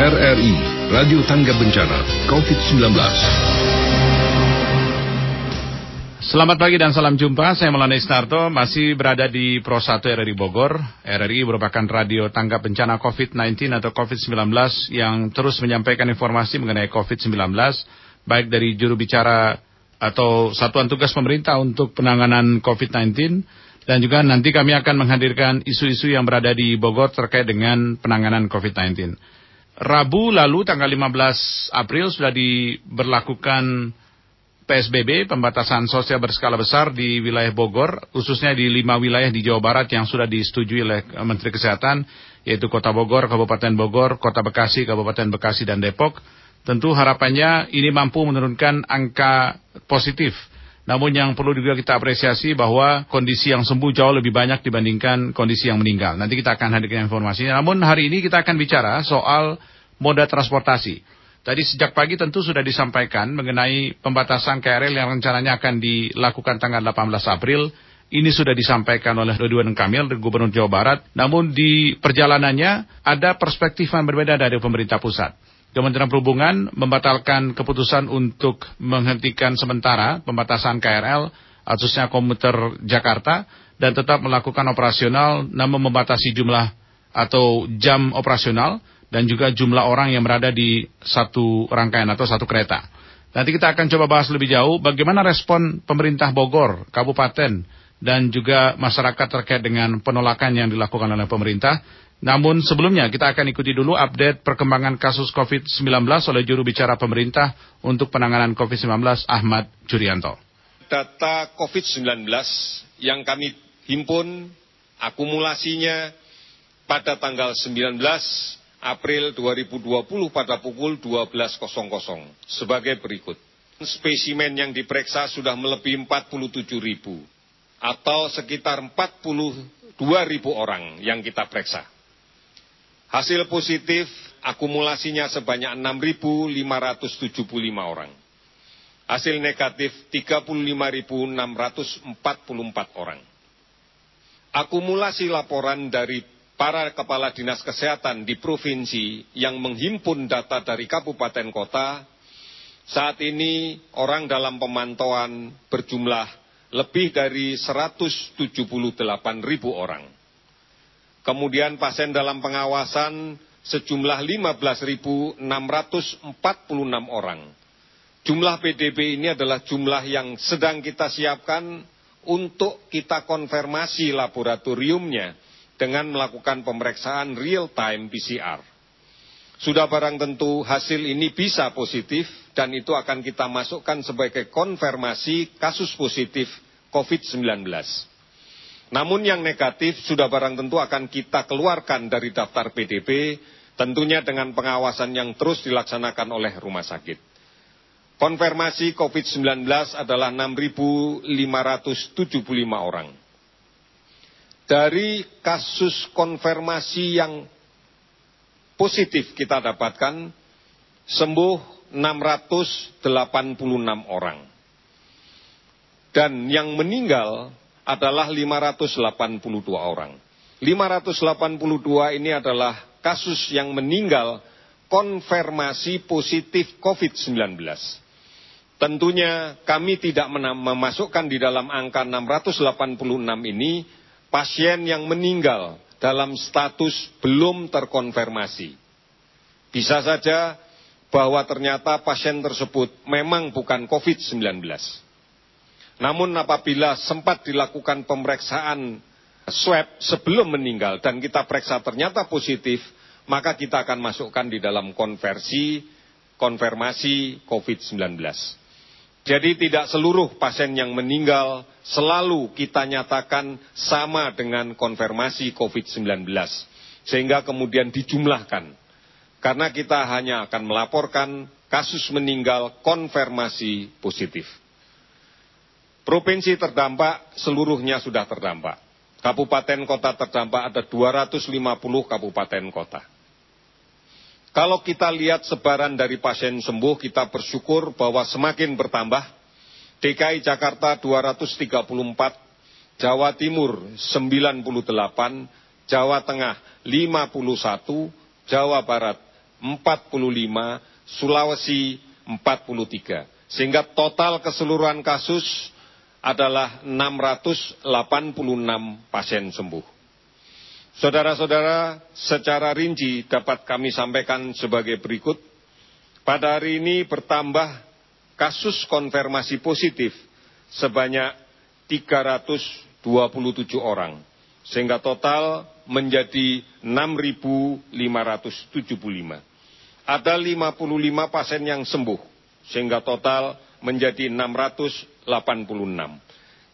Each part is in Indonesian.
RRI Radio Tangga Bencana COVID-19. Selamat pagi dan salam jumpa. Saya Melani Starto masih berada di Pro 1 RRI Bogor. RRI merupakan radio tanggap bencana COVID-19 atau COVID-19 yang terus menyampaikan informasi mengenai COVID-19 baik dari juru bicara atau satuan tugas pemerintah untuk penanganan COVID-19 dan juga nanti kami akan menghadirkan isu-isu yang berada di Bogor terkait dengan penanganan COVID-19. Rabu lalu tanggal 15 April sudah diberlakukan PSBB, pembatasan sosial berskala besar di wilayah Bogor, khususnya di lima wilayah di Jawa Barat yang sudah disetujui oleh Menteri Kesehatan, yaitu Kota Bogor, Kabupaten Bogor, Kota Bekasi, Kabupaten Bekasi, dan Depok. Tentu harapannya ini mampu menurunkan angka positif. Namun yang perlu juga kita apresiasi bahwa kondisi yang sembuh jauh lebih banyak dibandingkan kondisi yang meninggal. Nanti kita akan hadirkan informasinya. Namun hari ini kita akan bicara soal moda transportasi. Tadi sejak pagi tentu sudah disampaikan mengenai pembatasan KRL yang rencananya akan dilakukan tanggal 18 April. Ini sudah disampaikan oleh Ridwan Kamil, Gubernur Jawa Barat. Namun di perjalanannya ada perspektif yang berbeda dari pemerintah pusat. Kementerian Perhubungan membatalkan keputusan untuk menghentikan sementara pembatasan KRL, khususnya komuter Jakarta, dan tetap melakukan operasional namun membatasi jumlah atau jam operasional dan juga jumlah orang yang berada di satu rangkaian atau satu kereta. Nanti kita akan coba bahas lebih jauh bagaimana respon pemerintah Bogor, kabupaten, dan juga masyarakat terkait dengan penolakan yang dilakukan oleh pemerintah. Namun sebelumnya kita akan ikuti dulu update perkembangan kasus COVID-19 oleh juru bicara pemerintah untuk penanganan COVID-19 Ahmad Jurianto. Data COVID-19 yang kami himpun akumulasinya pada tanggal 19 April 2020 pada pukul 12.00 sebagai berikut. Spesimen yang diperiksa sudah melebihi 47 ribu atau sekitar 42 ribu orang yang kita periksa. Hasil positif akumulasinya sebanyak 6.575 orang. Hasil negatif 35.644 orang. Akumulasi laporan dari para kepala dinas kesehatan di provinsi yang menghimpun data dari kabupaten kota, saat ini orang dalam pemantauan berjumlah lebih dari 178 ribu orang. Kemudian pasien dalam pengawasan sejumlah 15.646 orang. Jumlah PDB ini adalah jumlah yang sedang kita siapkan untuk kita konfirmasi laboratoriumnya dengan melakukan pemeriksaan real time PCR. Sudah barang tentu hasil ini bisa positif dan itu akan kita masukkan sebagai konfirmasi kasus positif COVID-19. Namun yang negatif sudah barang tentu akan kita keluarkan dari daftar PDB, tentunya dengan pengawasan yang terus dilaksanakan oleh rumah sakit. Konfirmasi COVID-19 adalah 6.575 orang dari kasus konfirmasi yang positif kita dapatkan sembuh 686 orang. Dan yang meninggal adalah 582 orang. 582 ini adalah kasus yang meninggal konfirmasi positif COVID-19. Tentunya kami tidak memasukkan di dalam angka 686 ini pasien yang meninggal dalam status belum terkonfirmasi. Bisa saja bahwa ternyata pasien tersebut memang bukan COVID-19. Namun apabila sempat dilakukan pemeriksaan swab sebelum meninggal dan kita periksa ternyata positif, maka kita akan masukkan di dalam konversi konfirmasi COVID-19. Jadi tidak seluruh pasien yang meninggal selalu kita nyatakan sama dengan konfirmasi COVID-19. Sehingga kemudian dijumlahkan. Karena kita hanya akan melaporkan kasus meninggal konfirmasi positif. Provinsi terdampak seluruhnya sudah terdampak. Kabupaten kota terdampak ada 250 kabupaten kota. Kalau kita lihat sebaran dari pasien sembuh, kita bersyukur bahwa semakin bertambah. DKI Jakarta 234, Jawa Timur 98, Jawa Tengah 51, Jawa Barat 45, Sulawesi 43. Sehingga total keseluruhan kasus adalah 686 pasien sembuh. Saudara-saudara, secara rinci dapat kami sampaikan sebagai berikut. Pada hari ini bertambah kasus konfirmasi positif sebanyak 327 orang sehingga total menjadi 6.575. Ada 55 pasien yang sembuh, sehingga total menjadi 686.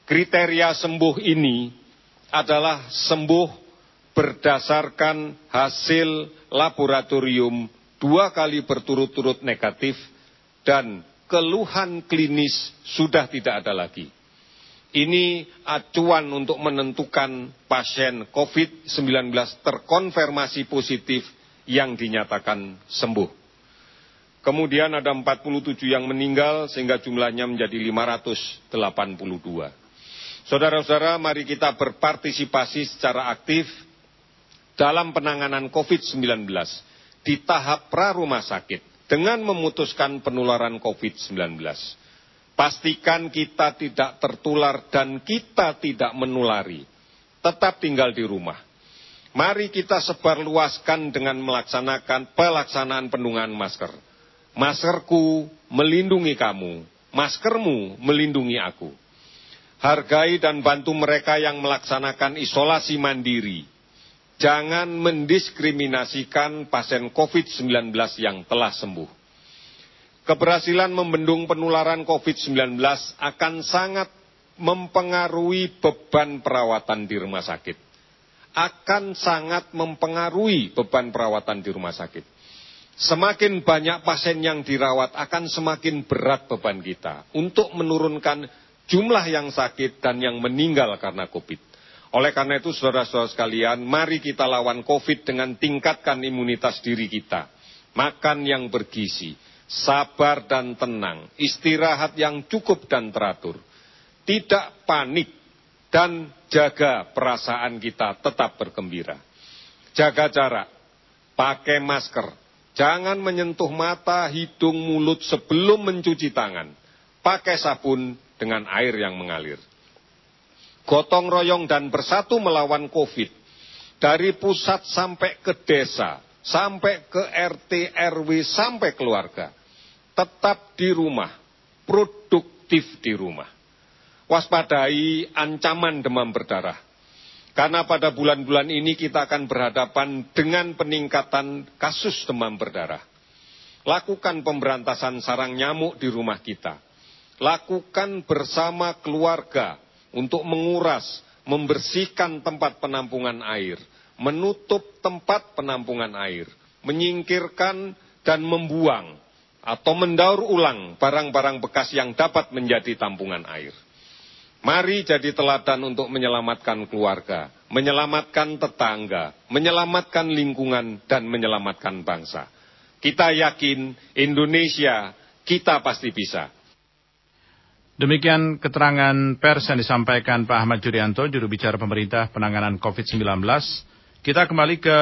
Kriteria sembuh ini adalah sembuh berdasarkan hasil laboratorium dua kali berturut-turut negatif dan keluhan klinis sudah tidak ada lagi. Ini acuan untuk menentukan pasien COVID-19 terkonfirmasi positif yang dinyatakan sembuh. Kemudian ada 47 yang meninggal sehingga jumlahnya menjadi 582. Saudara-saudara, mari kita berpartisipasi secara aktif dalam penanganan COVID-19 di tahap pra rumah sakit dengan memutuskan penularan COVID-19. Pastikan kita tidak tertular dan kita tidak menulari. Tetap tinggal di rumah. Mari kita sebarluaskan dengan melaksanakan pelaksanaan penunggangan masker. Maskerku melindungi kamu, maskermu melindungi aku. Hargai dan bantu mereka yang melaksanakan isolasi mandiri. Jangan mendiskriminasikan pasien COVID-19 yang telah sembuh keberhasilan membendung penularan COVID-19 akan sangat mempengaruhi beban perawatan di rumah sakit. Akan sangat mempengaruhi beban perawatan di rumah sakit. Semakin banyak pasien yang dirawat akan semakin berat beban kita untuk menurunkan jumlah yang sakit dan yang meninggal karena COVID. Oleh karena itu, saudara-saudara sekalian, mari kita lawan COVID dengan tingkatkan imunitas diri kita. Makan yang bergizi, sabar dan tenang, istirahat yang cukup dan teratur, tidak panik, dan jaga perasaan kita tetap bergembira. Jaga jarak, pakai masker, jangan menyentuh mata, hidung, mulut sebelum mencuci tangan, pakai sabun dengan air yang mengalir. Gotong royong dan bersatu melawan COVID, dari pusat sampai ke desa, sampai ke RT, RW, sampai keluarga. Tetap di rumah, produktif di rumah. Waspadai ancaman demam berdarah. Karena pada bulan-bulan ini kita akan berhadapan dengan peningkatan kasus demam berdarah. Lakukan pemberantasan sarang nyamuk di rumah kita. Lakukan bersama keluarga untuk menguras, membersihkan tempat penampungan air menutup tempat penampungan air, menyingkirkan dan membuang atau mendaur ulang barang-barang bekas yang dapat menjadi tampungan air. Mari jadi teladan untuk menyelamatkan keluarga, menyelamatkan tetangga, menyelamatkan lingkungan, dan menyelamatkan bangsa. Kita yakin Indonesia, kita pasti bisa. Demikian keterangan pers yang disampaikan Pak Ahmad Jurianto, juru bicara pemerintah penanganan COVID-19. Kita kembali ke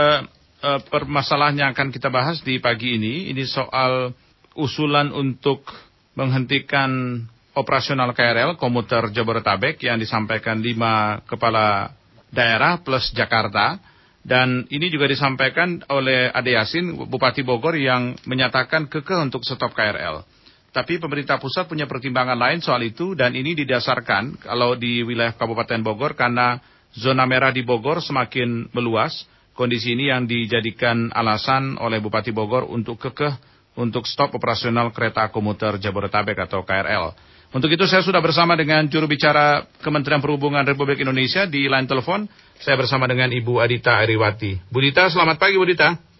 uh, permasalahan yang akan kita bahas di pagi ini. Ini soal usulan untuk menghentikan operasional KRL komuter Jabodetabek yang disampaikan lima kepala daerah plus Jakarta. Dan ini juga disampaikan oleh Ade Yasin, Bupati Bogor yang menyatakan kekeh untuk stop KRL. Tapi pemerintah pusat punya pertimbangan lain soal itu dan ini didasarkan kalau di wilayah Kabupaten Bogor karena zona merah di Bogor semakin meluas. Kondisi ini yang dijadikan alasan oleh Bupati Bogor untuk kekeh untuk stop operasional kereta komuter Jabodetabek atau KRL. Untuk itu saya sudah bersama dengan juru bicara Kementerian Perhubungan Republik Indonesia di line telepon. Saya bersama dengan Ibu Adita Ariwati. Bu Dita, selamat pagi Bu Dita.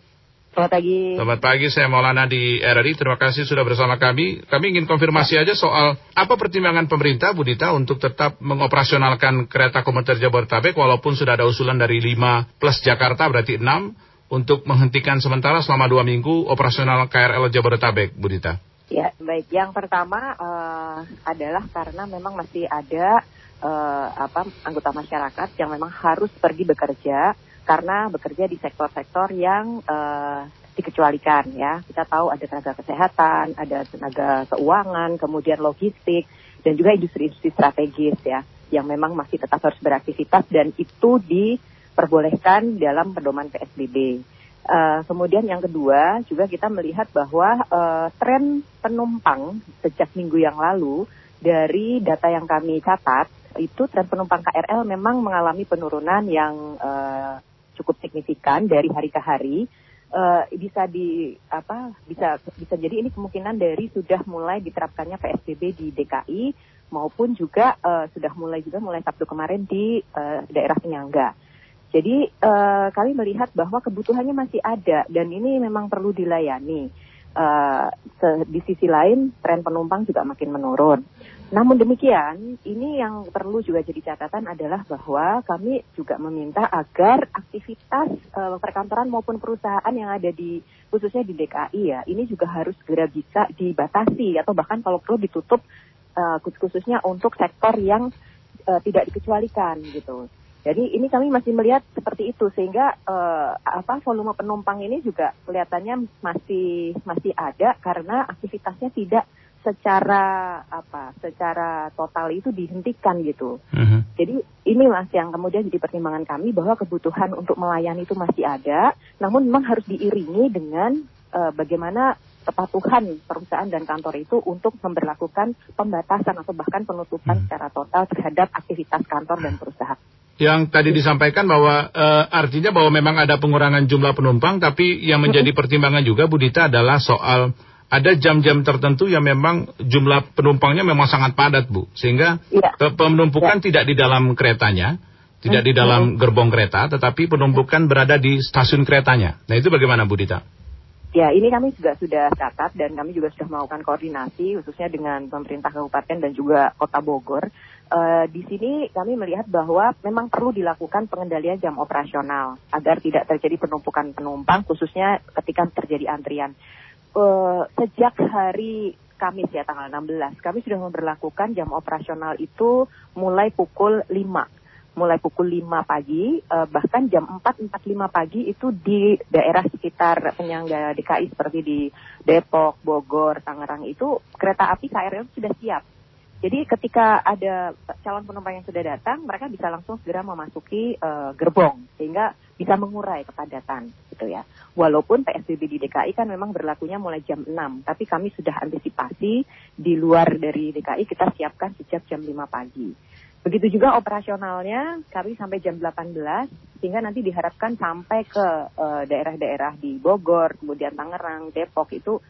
Selamat pagi. Selamat pagi, saya Maulana di RRI. Terima kasih sudah bersama kami. Kami ingin konfirmasi aja soal apa pertimbangan pemerintah, Bu Dita, untuk tetap mengoperasionalkan kereta komuter Jabodetabek walaupun sudah ada usulan dari 5 plus Jakarta berarti 6 untuk menghentikan sementara selama dua minggu operasional KRL Jabodetabek, Bu Dita. Ya, baik. Yang pertama uh, adalah karena memang masih ada uh, apa anggota masyarakat yang memang harus pergi bekerja karena bekerja di sektor-sektor yang uh, dikecualikan ya. Kita tahu ada tenaga kesehatan, ada tenaga keuangan, kemudian logistik dan juga industri-industri strategis ya yang memang masih tetap harus beraktivitas dan itu diperbolehkan dalam pedoman PSBB. Uh, kemudian yang kedua juga kita melihat bahwa uh, tren penumpang sejak minggu yang lalu dari data yang kami catat itu tren penumpang KRL memang mengalami penurunan yang uh, cukup signifikan dari hari ke hari. Uh, bisa di apa bisa bisa jadi ini kemungkinan dari sudah mulai diterapkannya PSBB di DKI maupun juga uh, sudah mulai juga mulai Sabtu kemarin di uh, daerah penyangga. Jadi uh, kami melihat bahwa kebutuhannya masih ada dan ini memang perlu dilayani. Uh, di sisi lain tren penumpang juga makin menurun. Namun demikian, ini yang perlu juga jadi catatan adalah bahwa kami juga meminta agar aktivitas uh, perkantoran maupun perusahaan yang ada di khususnya di DKI ya, ini juga harus segera bisa dibatasi atau bahkan kalau perlu ditutup uh, khususnya untuk sektor yang uh, tidak dikecualikan gitu. Jadi ini kami masih melihat seperti itu sehingga uh, apa volume penumpang ini juga kelihatannya masih masih ada karena aktivitasnya tidak secara apa secara total itu dihentikan gitu. Uh-huh. Jadi ini mas yang kemudian jadi pertimbangan kami bahwa kebutuhan untuk melayani itu masih ada, namun memang harus diiringi dengan uh, bagaimana kepatuhan perusahaan dan kantor itu untuk memperlakukan pembatasan atau bahkan penutupan hmm. secara total terhadap aktivitas kantor dan perusahaan. Yang tadi disampaikan bahwa uh, artinya bahwa memang ada pengurangan jumlah penumpang, tapi yang menjadi pertimbangan juga Budita adalah soal ada jam-jam tertentu yang memang jumlah penumpangnya memang sangat padat, Bu. Sehingga ya. penumpukan ya. tidak di dalam keretanya, tidak di dalam gerbong kereta, tetapi penumpukan berada di stasiun keretanya. Nah, itu bagaimana, Bu Dita? Ya, ini kami juga sudah catat dan kami juga sudah melakukan koordinasi khususnya dengan pemerintah kabupaten dan juga kota Bogor. Uh, di sini kami melihat bahwa memang perlu dilakukan pengendalian jam operasional agar tidak terjadi penumpukan penumpang khususnya ketika terjadi antrian uh, sejak hari Kamis ya tanggal 16 kami sudah memperlakukan jam operasional itu mulai pukul 5 mulai pukul 5 pagi uh, bahkan jam 4 45 pagi itu di daerah sekitar penyangga DKI seperti di Depok, Bogor, Tangerang itu kereta api KRL sudah siap. Jadi ketika ada calon penumpang yang sudah datang, mereka bisa langsung segera memasuki uh, gerbong sehingga bisa mengurai kepadatan gitu ya. Walaupun PSBB di DKI kan memang berlakunya mulai jam 6, tapi kami sudah antisipasi di luar dari DKI kita siapkan sejak jam 5 pagi. Begitu juga operasionalnya kami sampai jam 18 sehingga nanti diharapkan sampai ke eh, daerah-daerah uh, di Bogor, kemudian Tangerang, Depok itu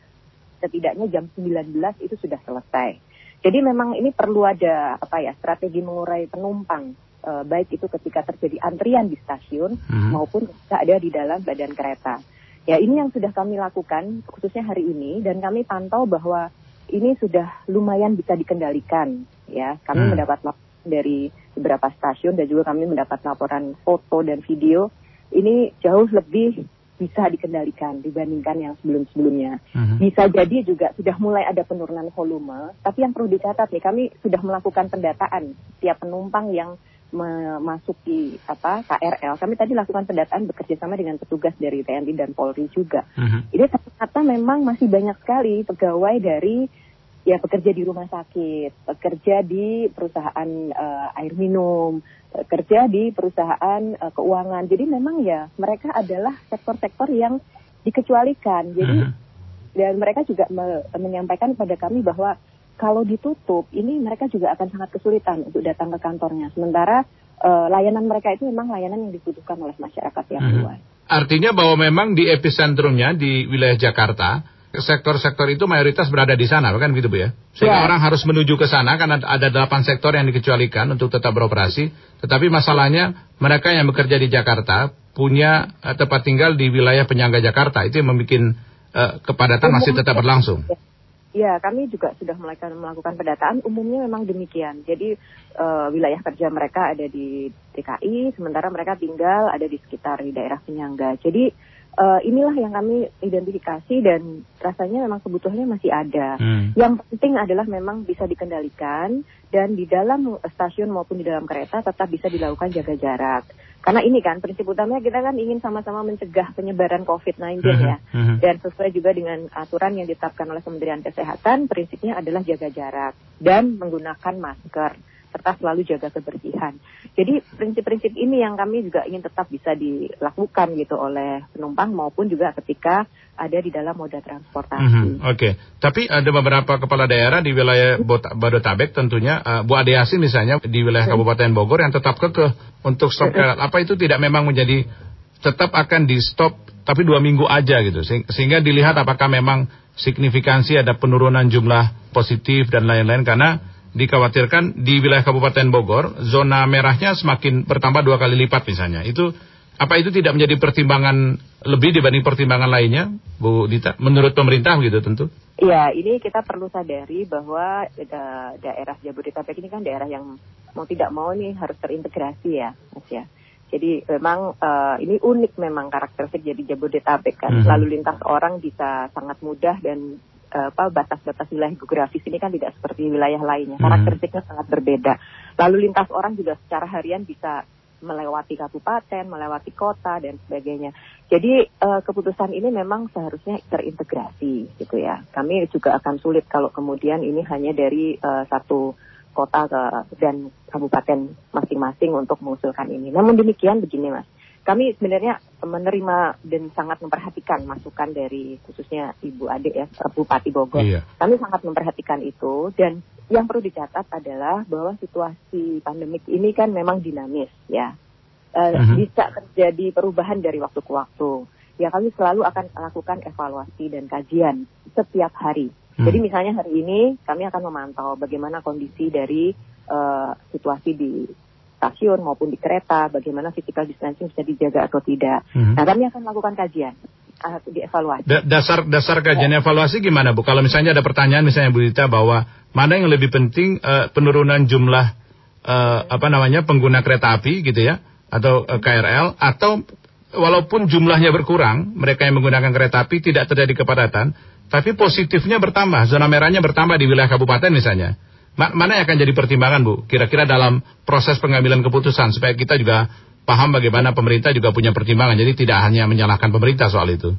setidaknya jam 19 itu sudah selesai. Jadi memang ini perlu ada apa ya strategi mengurai penumpang uh, baik itu ketika terjadi antrian di stasiun hmm. maupun ketika ada di dalam badan kereta. Ya ini yang sudah kami lakukan khususnya hari ini dan kami pantau bahwa ini sudah lumayan bisa dikendalikan ya. Kami hmm. mendapat laporan dari beberapa stasiun dan juga kami mendapat laporan foto dan video ini jauh lebih bisa dikendalikan dibandingkan yang sebelum-sebelumnya. Uh-huh. Bisa jadi juga sudah mulai ada penurunan volume, tapi yang perlu dicatat nih kami sudah melakukan pendataan setiap penumpang yang memasuki apa KRL. Kami tadi lakukan pendataan bekerja sama dengan petugas dari TNI dan Polri juga. Uh-huh. Ini ternyata memang masih banyak sekali pegawai dari ya bekerja di rumah sakit, bekerja di perusahaan uh, air minum, bekerja di perusahaan uh, keuangan. Jadi memang ya mereka adalah sektor-sektor yang dikecualikan. Jadi uh-huh. dan mereka juga me menyampaikan kepada kami bahwa kalau ditutup, ini mereka juga akan sangat kesulitan untuk datang ke kantornya. Sementara uh, layanan mereka itu memang layanan yang dibutuhkan oleh masyarakat yang hmm. luas. Artinya bahwa memang di epicentrumnya di wilayah Jakarta, sektor-sektor itu mayoritas berada di sana, kan gitu Bu ya? Sehingga ya. orang harus menuju ke sana karena ada delapan sektor yang dikecualikan untuk tetap beroperasi. Tetapi masalahnya mereka yang bekerja di Jakarta punya uh, tempat tinggal di wilayah penyangga Jakarta. Itu yang membuat uh, kepadatan masih tetap berlangsung. Ya. Ya, kami juga sudah melakukan, melakukan pendataan. Umumnya memang demikian. Jadi uh, wilayah kerja mereka ada di DKI, sementara mereka tinggal ada di sekitar di daerah penyangga. Jadi uh, inilah yang kami identifikasi dan rasanya memang kebutuhannya masih ada. Hmm. Yang penting adalah memang bisa dikendalikan dan di dalam stasiun maupun di dalam kereta tetap bisa dilakukan jaga jarak. Karena ini kan prinsip utamanya kita kan ingin sama-sama mencegah penyebaran COVID-19 hmm. ya. Hmm. Dan sesuai juga dengan aturan yang ditetapkan oleh Kementerian Kesehatan, prinsipnya adalah jaga jarak dan menggunakan masker serta selalu jaga kebersihan. Jadi prinsip-prinsip ini yang kami juga ingin tetap bisa dilakukan gitu oleh penumpang maupun juga ketika ada di dalam moda transportasi. Mm -hmm, Oke, okay. tapi ada beberapa kepala daerah di wilayah Bodetabek tentunya, uh, Bu Ade Yasin misalnya di wilayah Kabupaten Bogor yang tetap kekeh untuk stop KRL. Apa itu tidak memang menjadi tetap akan di stop tapi dua minggu aja gitu sehingga dilihat apakah memang signifikansi ada penurunan jumlah positif dan lain-lain karena dikhawatirkan di wilayah Kabupaten Bogor zona merahnya semakin bertambah dua kali lipat misalnya. Itu apa itu tidak menjadi pertimbangan lebih dibanding pertimbangan lainnya, Bu Dita? Menurut pemerintah gitu tentu? Iya, ini kita perlu sadari bahwa da daerah Jabodetabek ini kan daerah yang mau tidak mau nih harus terintegrasi ya, Mas ya. Jadi memang uh, ini unik memang karakteristik jadi Jabodetabek kan. Mm -hmm. Lalu lintas orang bisa sangat mudah dan apa batas-batas wilayah geografis ini kan tidak seperti wilayah lainnya. Hmm. Karakteristiknya sangat berbeda. Lalu lintas orang juga secara harian bisa melewati kabupaten, melewati kota dan sebagainya. Jadi uh, keputusan ini memang seharusnya terintegrasi gitu ya. Kami juga akan sulit kalau kemudian ini hanya dari uh, satu kota ke dan kabupaten masing-masing untuk mengusulkan ini. Namun demikian begini Mas kami sebenarnya menerima dan sangat memperhatikan masukan dari khususnya Ibu Ade ya Bupati Bogor. Iya. Kami sangat memperhatikan itu dan yang perlu dicatat adalah bahwa situasi pandemik ini kan memang dinamis ya. Uh -huh. Bisa terjadi perubahan dari waktu ke waktu. Ya kami selalu akan melakukan evaluasi dan kajian setiap hari. Hmm. Jadi misalnya hari ini kami akan memantau bagaimana kondisi dari uh, situasi di stasiun maupun di kereta, bagaimana physical distancing bisa dijaga atau tidak. Hmm. Nah, kami akan melakukan kajian uh, dievaluasi. Da dasar dasar kajian ya. evaluasi gimana Bu? Kalau misalnya ada pertanyaan misalnya Bu Dita bahwa mana yang lebih penting uh, penurunan jumlah uh, apa namanya pengguna kereta api gitu ya atau uh, KRL atau walaupun jumlahnya berkurang mereka yang menggunakan kereta api tidak terjadi kepadatan tapi positifnya bertambah zona merahnya bertambah di wilayah kabupaten misalnya mana yang akan jadi pertimbangan Bu? Kira-kira dalam proses pengambilan keputusan supaya kita juga paham bagaimana pemerintah juga punya pertimbangan. Jadi tidak hanya menyalahkan pemerintah soal itu.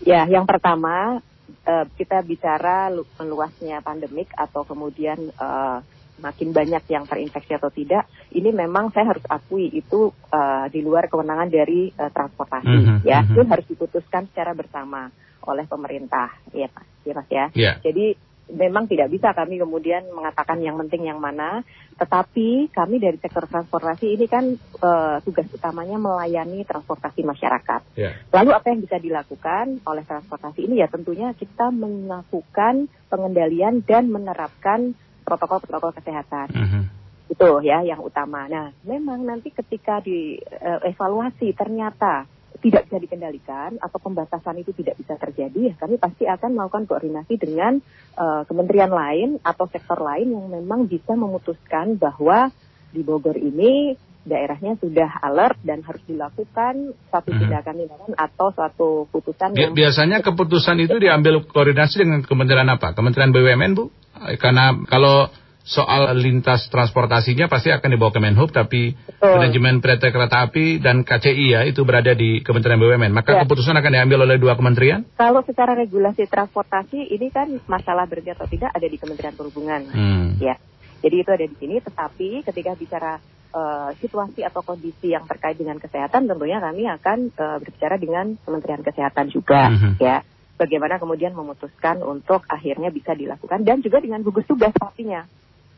Ya, yang pertama uh, kita bicara meluasnya pandemik atau kemudian uh, makin banyak yang terinfeksi atau tidak, ini memang saya harus akui itu uh, di luar kewenangan dari uh, transportasi, mm -hmm, ya, mm -hmm. itu harus diputuskan secara bersama oleh pemerintah, ya Pak, ya Mas ya. Yeah. Jadi memang tidak bisa kami kemudian mengatakan yang penting yang mana, tetapi kami dari sektor transportasi ini kan uh, tugas utamanya melayani transportasi masyarakat. Yeah. Lalu apa yang bisa dilakukan oleh transportasi ini ya tentunya kita melakukan pengendalian dan menerapkan protokol-protokol kesehatan. Mm -hmm. Itu ya yang utama. Nah, memang nanti ketika dievaluasi uh, ternyata tidak bisa dikendalikan atau pembatasan itu tidak bisa terjadi, ya kami pasti akan melakukan koordinasi dengan uh, kementerian lain atau sektor lain yang memang bisa memutuskan bahwa di Bogor ini daerahnya sudah alert dan harus dilakukan satu hmm. tindakan tindakan atau suatu putusan. yang biasanya keputusan itu diambil koordinasi dengan kementerian apa? Kementerian BUMN bu? Karena kalau soal lintas transportasinya pasti akan dibawa ke Menhub, tapi Betul. manajemen PT Kereta Api dan KCI ya itu berada di Kementerian BUMN. Maka ya. keputusan akan diambil oleh dua kementerian? Kalau secara regulasi transportasi ini kan masalah berarti atau tidak ada di Kementerian Perhubungan, hmm. ya. Jadi itu ada di sini, tetapi ketika bicara uh, situasi atau kondisi yang terkait dengan kesehatan, tentunya kami akan uh, berbicara dengan Kementerian Kesehatan juga, -hmm. ya bagaimana kemudian memutuskan untuk akhirnya bisa dilakukan dan juga dengan gugus tugas pastinya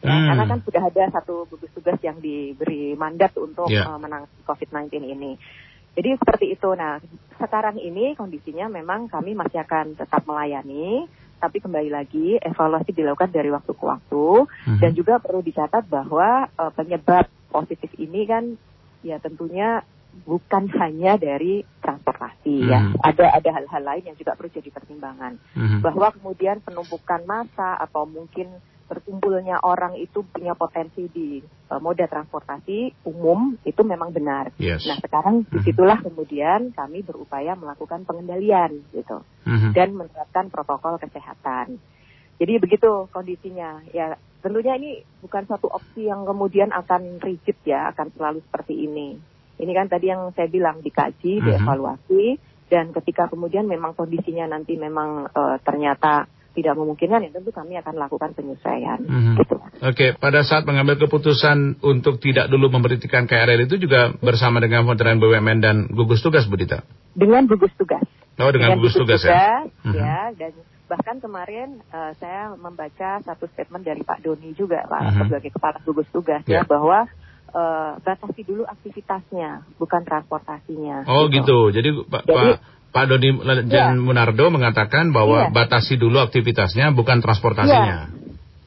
Ya, hmm. Karena kan sudah ada satu gugus tugas yang diberi mandat untuk yeah. uh, menangani COVID-19 ini. Jadi seperti itu. Nah, sekarang ini kondisinya memang kami masih akan tetap melayani, tapi kembali lagi evaluasi dilakukan dari waktu ke waktu hmm. dan juga perlu dicatat bahwa uh, penyebab positif ini kan ya tentunya bukan hanya dari transportasi ya. hmm. ya. Ada ada hal-hal lain yang juga perlu jadi pertimbangan. Hmm. Bahwa kemudian penumpukan massa atau mungkin berkumpulnya orang itu punya potensi di uh, moda transportasi umum itu memang benar. Yes. Nah sekarang Mhm. di situlah kemudian kami berupaya melakukan pengendalian gitu Mhm. dan menerapkan protokol kesehatan. Jadi begitu kondisinya. Ya tentunya ini bukan satu opsi yang kemudian akan rigid ya, akan selalu seperti ini. Ini kan tadi yang saya bilang dikaji, Mhm. dievaluasi, dan ketika kemudian memang kondisinya nanti memang eh, ternyata tidak memungkinkan, ya tentu kami akan lakukan penyesuaian. Mhm. Gitu. Oke, pada saat mengambil keputusan untuk tidak dulu memberhentikan KRL itu juga bersama dengan Kementerian BUMN dan gugus tugas, Bu Dita? Dengan gugus tugas. Oh, dengan, gugus tugas, ya? Mhm. ya, dan bahkan kemarin eh, saya membaca satu statement dari Pak Doni juga Pak Mhm. sebagai kepala gugus tugas Ya. ya bahwa eh, batasi dulu aktivitasnya bukan transportasinya. Oh gitu. Jadi Pak Jadi- Pak Pak Doni Jan Munardo mengatakan bahwa Iya. batasi dulu aktivitasnya bukan transportasinya.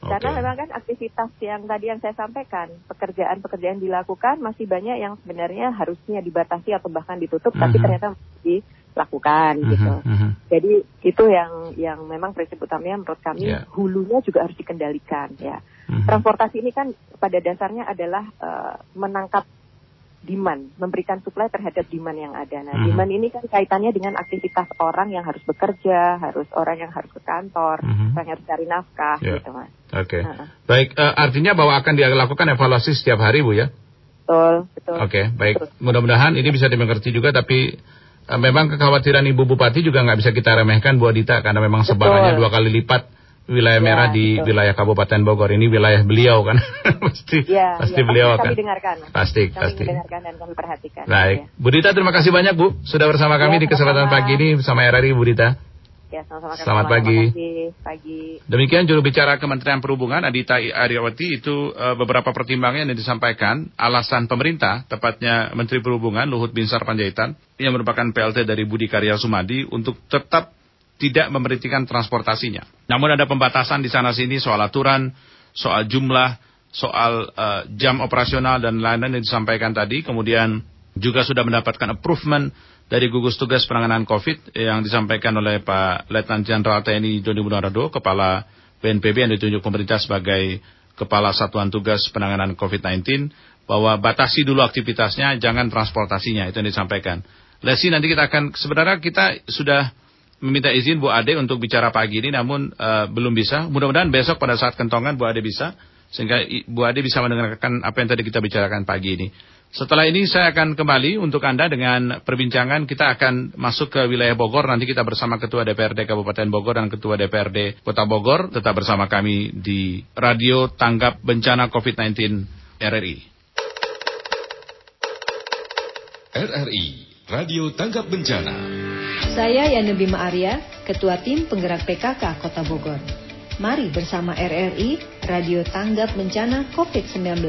Oke. Karena memang kan aktivitas yang tadi yang saya sampaikan, pekerjaan-pekerjaan dilakukan masih banyak yang sebenarnya harusnya dibatasi atau bahkan ditutup, tapi Mhm. ternyata masih dilakukan Mhm, gitu. mhm. Jadi itu yang yang memang prinsip utamanya menurut kami Ya. hulunya juga harus dikendalikan ya. Mhm. Transportasi ini kan pada dasarnya adalah eh, menangkap demand, memberikan supply terhadap demand yang ada. Nah, Mhm. demand ini kan kaitannya dengan aktivitas orang yang harus bekerja, harus orang yang harus ke kantor, Mhm. orang yang harus cari nafkah Ya. gitu, Mas. Oke. Heeh. Baik, eh, artinya bahwa akan dilakukan evaluasi setiap hari, Bu ya? Betul, betul. Oke, baik. Betul. Mudah-mudahan ini bisa dimengerti juga, tapi eh, memang kekhawatiran Ibu Bupati juga nggak bisa kita remehkan, Bu Adita, karena memang Betul. sebarannya dua kali lipat wilayah Ya, merah di betul. wilayah Kabupaten Bogor. Ini wilayah beliau kan, pasti, Ya, pasti ya, beliau akan. dengarkan. Pasti, Kami pasti. mendengarkan dan kami perhatikan. Baik, Ya, Bu Dita terima kasih banyak Bu sudah bersama kami Ya, di kesempatan pagi ini bersama RRI Bu Dita. ya sama-sama. Selamat pagi. Kasih. Pagi. Demikian juru bicara Kementerian Perhubungan Adita Aryawati itu eh, beberapa pertimbangan yang disampaikan alasan pemerintah tepatnya Menteri Perhubungan Luhut Binsar Panjaitan yang merupakan PLT dari Budi Karya Sumadi untuk tetap tidak memberhentikan transportasinya. Namun ada pembatasan di sana sini soal aturan, soal jumlah, soal eh, jam operasional dan lain-lain yang disampaikan tadi. Kemudian juga sudah mendapatkan approvement dari gugus tugas penanganan COVID yang disampaikan oleh Pak Letnan Jenderal TNI Doni Munardo, Kepala BNPB yang ditunjuk pemerintah sebagai Kepala Satuan Tugas Penanganan COVID-19, bahwa batasi dulu aktivitasnya, jangan transportasinya, itu yang disampaikan. Lesi nanti kita akan, sebenarnya kita sudah meminta izin Bu Ade untuk bicara pagi ini, namun eh, belum bisa. Mudah-mudahan besok pada saat kentongan Bu Ade bisa, sehingga Bu Ade bisa mendengarkan apa yang tadi kita bicarakan pagi ini. Setelah ini saya akan kembali untuk Anda dengan perbincangan. Kita akan masuk ke wilayah Bogor. Nanti kita bersama Ketua DPRD Kabupaten Bogor dan Ketua DPRD Kota Bogor. Tetap bersama kami di Radio Tanggap Bencana COVID-19 RRI. RRI Radio Tanggap Bencana. Saya Yani Bima Arya, Ketua Tim Penggerak PKK Kota Bogor. Mari bersama RRI, Radio Tanggap Bencana COVID-19.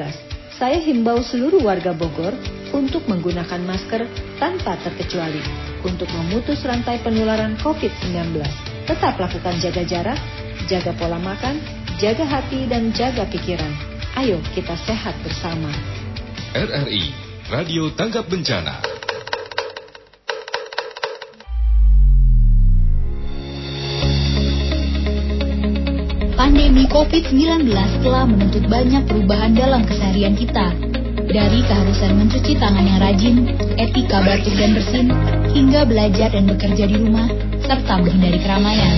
Saya himbau seluruh warga Bogor untuk menggunakan masker tanpa terkecuali untuk memutus rantai penularan COVID-19. Tetap lakukan jaga jarak, jaga pola makan, jaga hati dan jaga pikiran. Ayo kita sehat bersama. RRI Radio Tanggap Bencana. Pandemi COVID-19 telah menuntut banyak perubahan dalam keseharian kita. Dari keharusan mencuci tangan yang rajin, etika batuk dan bersin, hingga belajar dan bekerja di rumah, serta menghindari keramaian.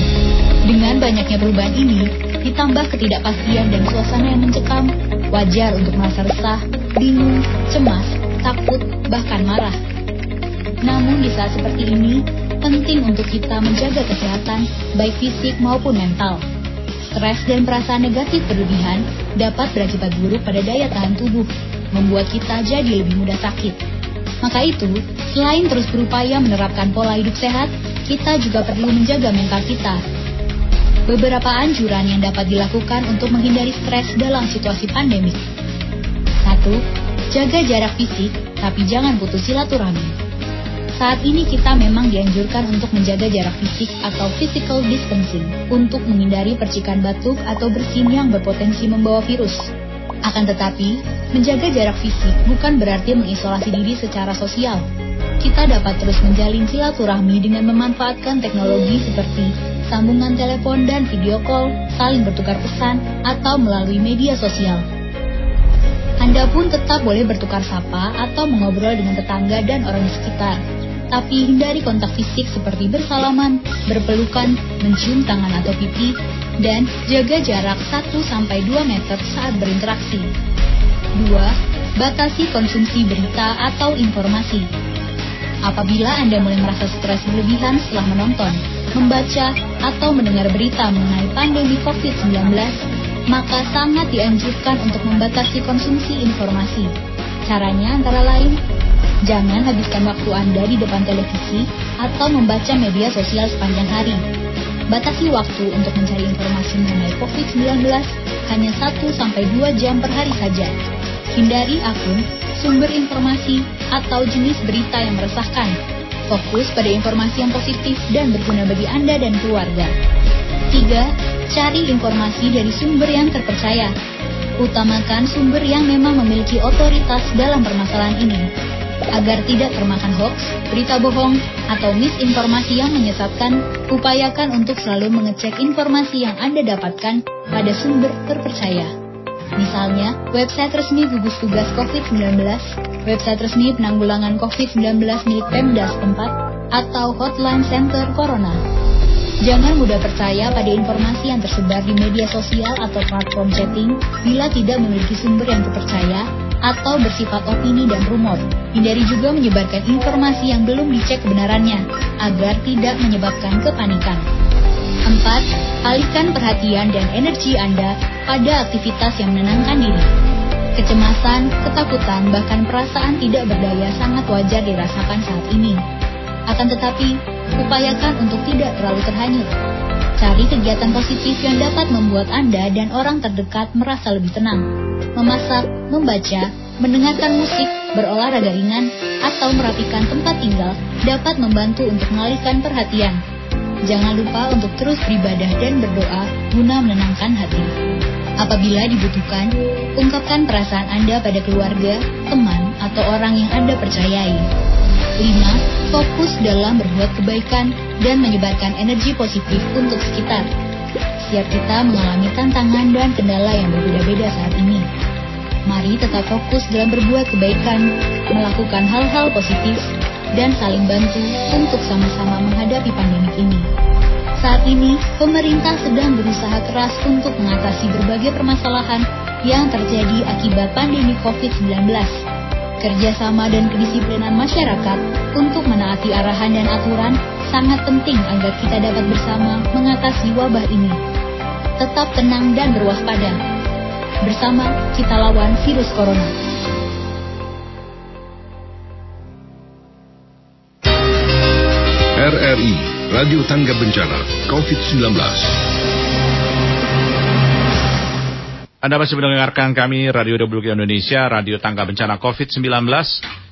Dengan banyaknya perubahan ini, ditambah ketidakpastian dan suasana yang mencekam, wajar untuk merasa resah, bingung, cemas, takut, bahkan marah. Namun di saat seperti ini, penting untuk kita menjaga kesehatan, baik fisik maupun mental. Stres dan perasaan negatif berlebihan dapat berakibat buruk pada daya tahan tubuh, membuat kita jadi lebih mudah sakit. Maka itu, selain terus berupaya menerapkan pola hidup sehat, kita juga perlu menjaga mental kita. Beberapa anjuran yang dapat dilakukan untuk menghindari stres dalam situasi pandemik. 1. Jaga jarak fisik, tapi jangan putus silaturahmi. Saat ini kita memang dianjurkan untuk menjaga jarak fisik atau physical distancing untuk menghindari percikan batuk atau bersin yang berpotensi membawa virus. Akan tetapi, menjaga jarak fisik bukan berarti mengisolasi diri secara sosial. kita dapat terus menjalin silaturahmi dengan memanfaatkan teknologi seperti sambungan telepon dan video call, saling bertukar pesan, atau melalui media sosial. Anda pun tetap boleh bertukar sapa atau mengobrol dengan tetangga dan orang di sekitar. Tapi hindari kontak fisik seperti bersalaman, berpelukan, mencium tangan atau pipi, dan jaga jarak 1-2 meter saat berinteraksi. 2. Batasi konsumsi berita atau informasi. Apabila Anda mulai merasa stres berlebihan setelah menonton, membaca, atau mendengar berita mengenai pandemi COVID-19, maka sangat dianjurkan untuk membatasi konsumsi informasi. Caranya antara lain, jangan habiskan waktu Anda di depan televisi atau membaca media sosial sepanjang hari. Batasi waktu untuk mencari informasi mengenai COVID-19 hanya 1-2 jam per hari saja. Hindari akun, sumber informasi, atau jenis berita yang meresahkan. Fokus pada informasi yang positif dan berguna bagi Anda dan keluarga. 3. Cari informasi dari sumber yang terpercaya. Utamakan sumber yang memang memiliki otoritas dalam permasalahan ini. Agar tidak termakan hoax, berita bohong, atau misinformasi yang menyesatkan, upayakan untuk selalu mengecek informasi yang Anda dapatkan pada sumber terpercaya. Misalnya, website resmi gugus tugas COVID-19, website resmi penanggulangan COVID-19 milik Pemda setempat, atau hotline center corona. Jangan mudah percaya pada informasi yang tersebar di media sosial atau platform chatting bila tidak memiliki sumber yang terpercaya atau bersifat opini dan rumor. Hindari juga menyebarkan informasi yang belum dicek kebenarannya agar tidak menyebabkan kepanikan. 4. Alihkan perhatian dan energi Anda pada aktivitas yang menenangkan diri. Kecemasan, ketakutan, bahkan perasaan tidak berdaya sangat wajar dirasakan saat ini. Akan tetapi, upayakan untuk tidak terlalu terhanyut. Cari kegiatan positif yang dapat membuat Anda dan orang terdekat merasa lebih tenang. Memasak, membaca, mendengarkan musik, berolahraga ringan, atau merapikan tempat tinggal dapat membantu untuk mengalihkan perhatian Jangan lupa untuk terus beribadah dan berdoa guna menenangkan hati. Apabila dibutuhkan, ungkapkan perasaan Anda pada keluarga, teman, atau orang yang Anda percayai. 5. Fokus dalam berbuat kebaikan dan menyebarkan energi positif untuk sekitar. Setiap kita mengalami tantangan dan kendala yang berbeda-beda saat ini. Mari tetap fokus dalam berbuat kebaikan, melakukan hal-hal positif, dan saling bantu untuk sama-sama menghadapi pandemi ini. Saat ini, pemerintah sedang berusaha keras untuk mengatasi berbagai permasalahan yang terjadi akibat pandemi COVID-19. Kerjasama dan kedisiplinan masyarakat untuk menaati arahan dan aturan sangat penting agar kita dapat bersama mengatasi wabah ini. Tetap tenang dan berwaspada. Bersama kita lawan virus corona. RRI Radio Tangga Bencana COVID-19. Anda masih mendengarkan kami Radio Republik Indonesia, Radio Tangga Bencana COVID-19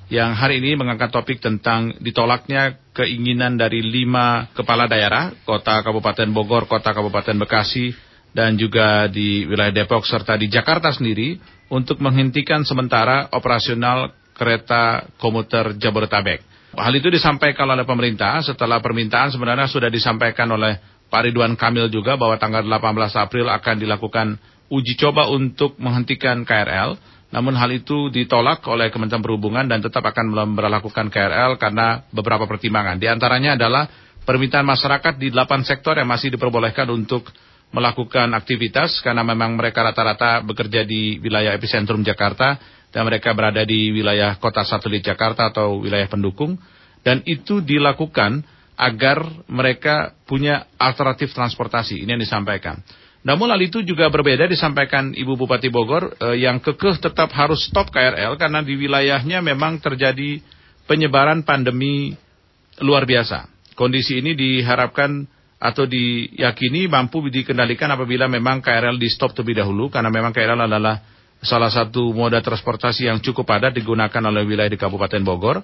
yang hari ini mengangkat topik tentang ditolaknya keinginan dari lima kepala daerah, kota Kabupaten Bogor, kota Kabupaten Bekasi, dan juga di wilayah Depok serta di Jakarta sendiri untuk menghentikan sementara operasional kereta komuter Jabodetabek. Hal itu disampaikan oleh pemerintah setelah permintaan sebenarnya sudah disampaikan oleh Pak Ridwan Kamil juga bahwa tanggal 18 April akan dilakukan uji coba untuk menghentikan KRL. Namun hal itu ditolak oleh Kementerian Perhubungan dan tetap akan memperlakukan KRL karena beberapa pertimbangan. Di antaranya adalah permintaan masyarakat di 8 sektor yang masih diperbolehkan untuk melakukan aktivitas karena memang mereka rata-rata bekerja di wilayah epicentrum Jakarta dan mereka berada di wilayah kota satelit Jakarta atau wilayah pendukung dan itu dilakukan agar mereka punya alternatif transportasi. Ini yang disampaikan. Namun hal itu juga berbeda disampaikan Ibu Bupati Bogor eh, yang kekeh tetap harus stop KRL karena di wilayahnya memang terjadi penyebaran pandemi luar biasa. Kondisi ini diharapkan atau diyakini mampu dikendalikan apabila memang KRL di stop terlebih dahulu karena memang KRL adalah salah satu moda transportasi yang cukup padat digunakan oleh wilayah di Kabupaten Bogor.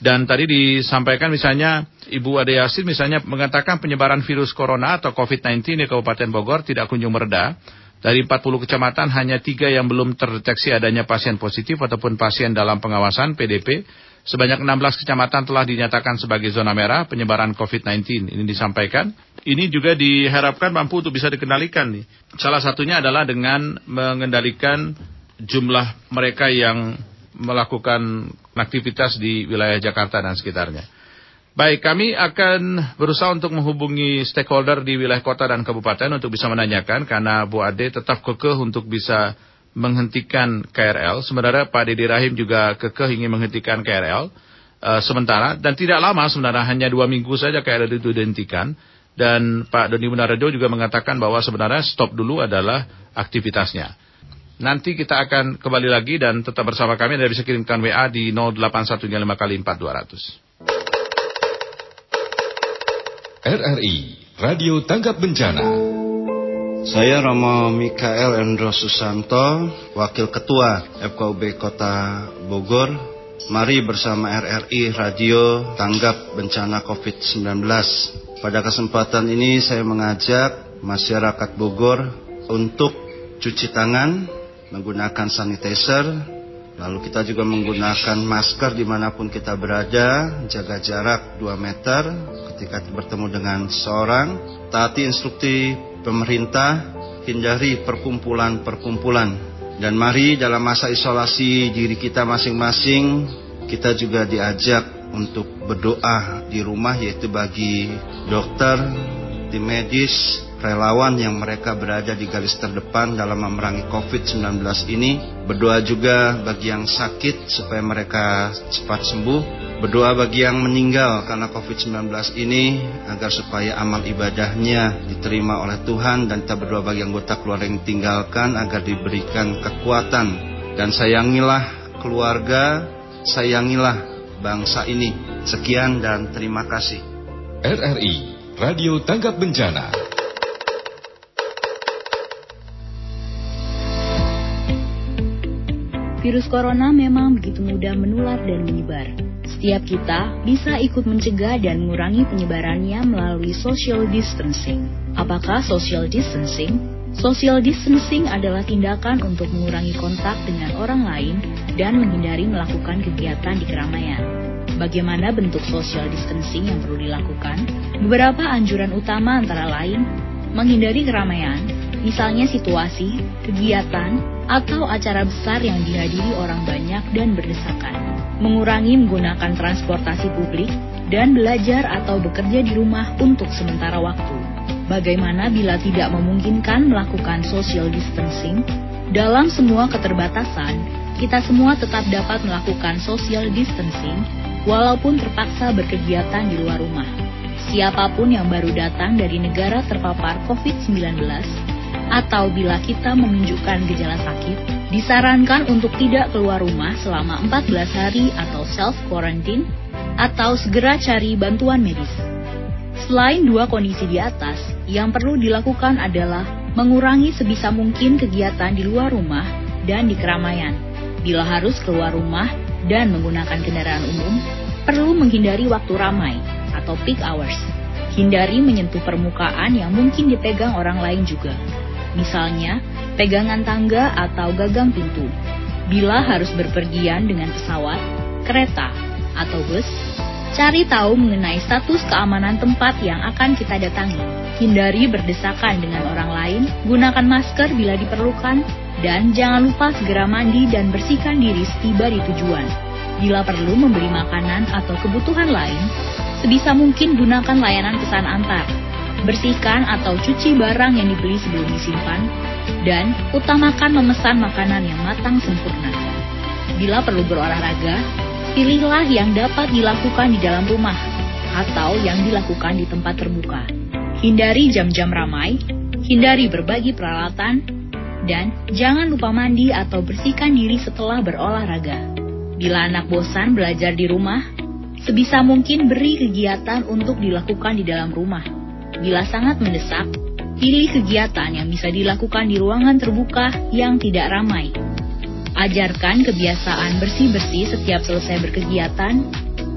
Dan tadi disampaikan misalnya Ibu Ade Yasin misalnya mengatakan penyebaran virus corona atau COVID-19 di Kabupaten Bogor tidak kunjung mereda. Dari 40 kecamatan hanya tiga yang belum terdeteksi adanya pasien positif ataupun pasien dalam pengawasan PDP. Sebanyak 16 kecamatan telah dinyatakan sebagai zona merah penyebaran COVID-19. Ini disampaikan. Ini juga diharapkan mampu untuk bisa dikendalikan. Nih. Salah satunya adalah dengan mengendalikan jumlah mereka yang melakukan aktivitas di wilayah Jakarta dan sekitarnya. Baik, kami akan berusaha untuk menghubungi stakeholder di wilayah kota dan kabupaten untuk bisa menanyakan karena Bu Ade tetap kekeh untuk bisa menghentikan KRL. Sebenarnya Pak Deddy Rahim juga kekeh ingin menghentikan KRL uh, eh, sementara dan tidak lama sebenarnya hanya dua minggu saja KRL itu dihentikan. Dan Pak Doni Munarjo juga mengatakan bahwa sebenarnya stop dulu adalah aktivitasnya. Nanti kita akan kembali lagi dan tetap bersama kami. Anda bisa kirimkan WA di 0815 kali 4200. RRI Radio Tanggap Bencana. Saya Romo Mikael Endro Susanto, Wakil Ketua FKUB Kota Bogor. Mari bersama RRI Radio Tanggap Bencana COVID-19. Pada kesempatan ini saya mengajak masyarakat Bogor untuk cuci tangan, menggunakan sanitizer, Lalu kita juga menggunakan masker di mana pun kita berada, jaga jarak 2 meter ketika bertemu dengan seorang, taati instruksi pemerintah, hindari perkumpulan-perkumpulan. Dan mari dalam masa isolasi diri kita masing-masing, kita juga diajak untuk berdoa di rumah yaitu bagi dokter, tim medis, relawan yang mereka berada di garis terdepan dalam memerangi COVID-19 ini. Berdoa juga bagi yang sakit supaya mereka cepat sembuh. Berdoa bagi yang meninggal karena COVID-19 ini agar supaya amal ibadahnya diterima oleh Tuhan dan kita berdoa bagi anggota keluarga yang tinggalkan agar diberikan kekuatan dan sayangilah keluarga, sayangilah bangsa ini. Sekian dan terima kasih. RRI Radio Tanggap Bencana Virus corona memang begitu mudah menular dan menyebar. Setiap kita bisa ikut mencegah dan mengurangi penyebarannya melalui social distancing. Apakah social distancing? Social distancing adalah tindakan untuk mengurangi kontak dengan orang lain dan menghindari melakukan kegiatan di keramaian. Bagaimana bentuk social distancing yang perlu dilakukan? Beberapa anjuran utama antara lain menghindari keramaian, misalnya situasi, kegiatan, atau acara besar yang dihadiri orang banyak dan berdesakan. Mengurangi menggunakan transportasi publik dan belajar atau bekerja di rumah untuk sementara waktu. Bagaimana bila tidak memungkinkan melakukan social distancing? Dalam semua keterbatasan, kita semua tetap dapat melakukan social distancing walaupun terpaksa berkegiatan di luar rumah. Siapa pun yang baru datang dari negara terpapar COVID-19 atau bila kita menunjukkan gejala sakit, disarankan untuk tidak keluar rumah selama 14 hari atau self quarantine atau segera cari bantuan medis. Selain dua kondisi di atas, yang perlu dilakukan adalah mengurangi sebisa mungkin kegiatan di luar rumah dan di keramaian. Bila harus keluar rumah dan menggunakan kendaraan umum, perlu menghindari waktu ramai atau peak hours. Hindari menyentuh permukaan yang mungkin dipegang orang lain juga misalnya pegangan tangga atau gagang pintu. Bila harus berpergian dengan pesawat, kereta, atau bus, cari tahu mengenai status keamanan tempat yang akan kita datangi. Hindari berdesakan dengan orang lain, gunakan masker bila diperlukan, dan jangan lupa segera mandi dan bersihkan diri setiba di tujuan. Bila perlu membeli makanan atau kebutuhan lain, sebisa mungkin gunakan layanan pesan antar bersihkan atau cuci barang yang dibeli sebelum disimpan, dan utamakan memesan makanan yang matang sempurna. Bila perlu berolahraga, pilihlah yang dapat dilakukan di dalam rumah atau yang dilakukan di tempat terbuka. Hindari jam-jam ramai, hindari berbagi peralatan, dan jangan lupa mandi atau bersihkan diri setelah berolahraga. Bila anak bosan belajar di rumah, sebisa mungkin beri kegiatan untuk dilakukan di dalam rumah Bila sangat mendesak, pilih kegiatan yang bisa dilakukan di ruangan terbuka yang tidak ramai. Ajarkan kebiasaan bersih-bersih setiap selesai berkegiatan,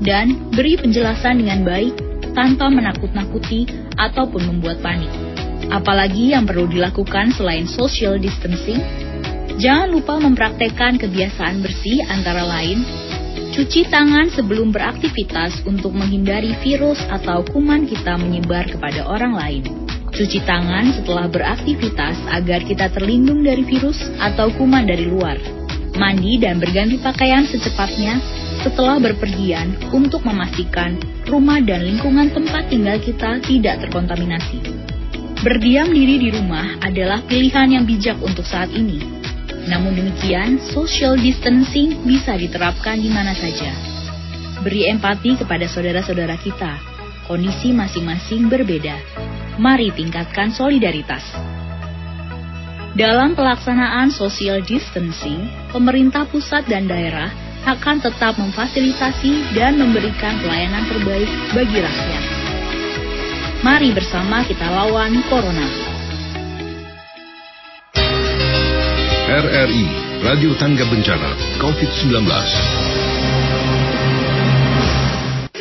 dan beri penjelasan dengan baik tanpa menakut-nakuti ataupun membuat panik. Apalagi yang perlu dilakukan selain social distancing? Jangan lupa mempraktekkan kebiasaan bersih antara lain Cuci tangan sebelum beraktivitas untuk menghindari virus atau kuman kita menyebar kepada orang lain. Cuci tangan setelah beraktivitas agar kita terlindung dari virus atau kuman dari luar. Mandi dan berganti pakaian secepatnya setelah berpergian untuk memastikan rumah dan lingkungan tempat tinggal kita tidak terkontaminasi. Berdiam diri di rumah adalah pilihan yang bijak untuk saat ini namun demikian, social distancing bisa diterapkan di mana saja. Beri empati kepada saudara-saudara kita. Kondisi masing-masing berbeda. Mari tingkatkan solidaritas. Dalam pelaksanaan social distancing, pemerintah pusat dan daerah akan tetap memfasilitasi dan memberikan pelayanan terbaik bagi rakyat. Mari bersama kita lawan Corona. RRI Radio Tangga Bencana COVID-19